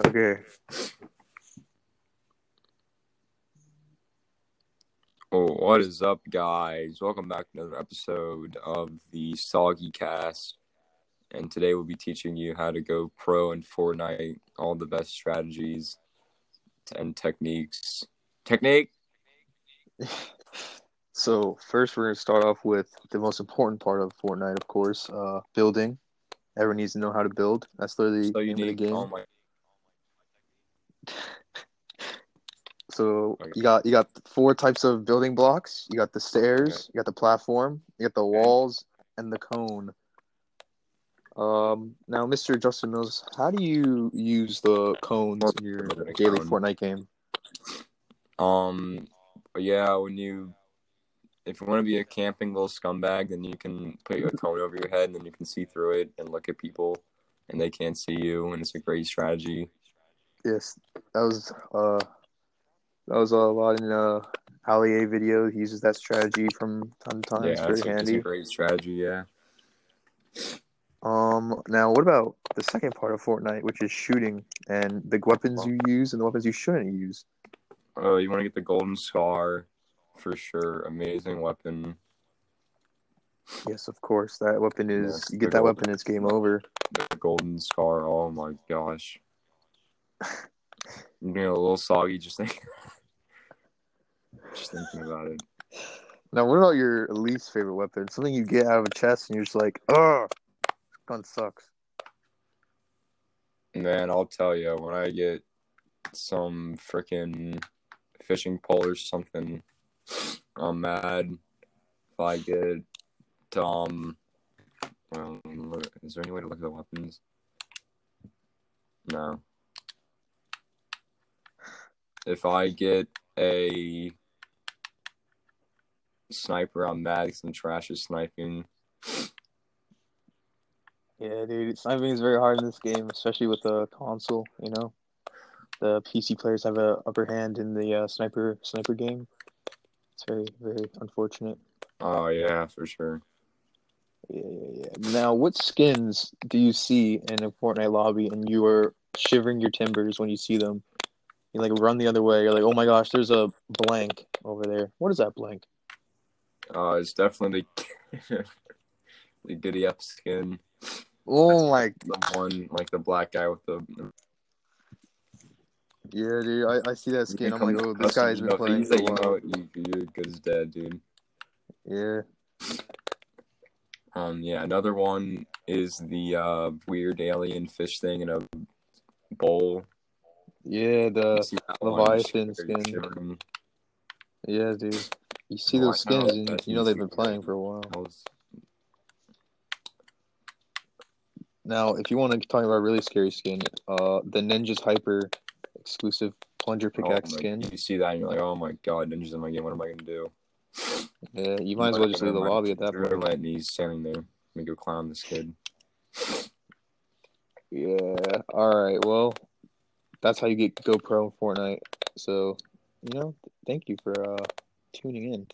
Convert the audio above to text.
Okay. Oh, what is up, guys? Welcome back to another episode of the Soggy Cast. And today we'll be teaching you how to go pro in Fortnite, all the best strategies and techniques. Technique? So first, we're gonna start off with the most important part of Fortnite, of course, uh, building. Everyone needs to know how to build. That's literally So the name of the unique. game. Oh my So Okay. you got you got four types of building blocks. You got the stairs, you got the platform, you got the walls, and the cone. Um, now, Mr. Justin Mills, how do you use the cones in your daily cone. Fortnite game? Um, yeah, when you, if you want to be a camping little scumbag, then you can put a cone over your head, and then you can see through it and look at people, and they can't see you, and it's a great strategy. Yes, that was uh, that was a lot in uh Ali A video. He uses that strategy from time to time. yeah, it's very it's handy. a great strategy. Yeah. Um, now what about the second part of Fortnite, which is shooting and the weapons you use and the weapons you shouldn't use? Oh, you want to get the golden scar for sure. Amazing weapon. Yes, of course. That weapon is Yes, you get that golden- weapon, it's game over. The golden scar. Oh my gosh. I'm getting a little soggy just thinking. just thinking about it. Now, what about your least favorite weapon? Something you get out of a chest and you're just like, ugh, gun sucks. Man, I'll tell you when I get some freaking fishing pole or something, I'm mad. If I get um, well, is there any way to look at the weapons? No. If I get a sniper, I'm mad because I'm trash at sniping. Yeah, dude, sniping is very hard in this game, especially with the console. You know, the PC players have a upper hand in the uh, sniper sniper game. It's very very unfortunate. Oh yeah, for sure. Yeah, yeah, yeah. Now, what skins do you see in a Fortnite lobby, and you are shivering your timbers when you see them? You like run the other way. You're like, oh my gosh, there's a blank over there. What is that blank? Uh, it's definitely the, the Giddy Up skin. Oh my, The one, like the black guy with the. yeah, dude. I, I see that skin. I'm like, oh, this guy's been playing a that while. emote, you, you're good as dead, dude. Yeah. Um, yeah, another one is the uh weird alien fish thing in a bowl. Yeah, the You see that one, Leviathan skin. yeah, dude. You see Oh, those skins, know, and you know they've been playing for a while. Was- Now, if you want to talk about really scary skin, uh, the Ninja's Hyper exclusive plunger oh pickaxe my- skin. You see that and you're like, oh my god, ninjas in my game. What am I gonna do? Yeah, you might as well just leave the lobby at that point. And he's standing there. Let me go clown this kid. Yeah. All right. Well, that's how you get go pro in Fortnite. So, you know, thank you for uh, tuning in.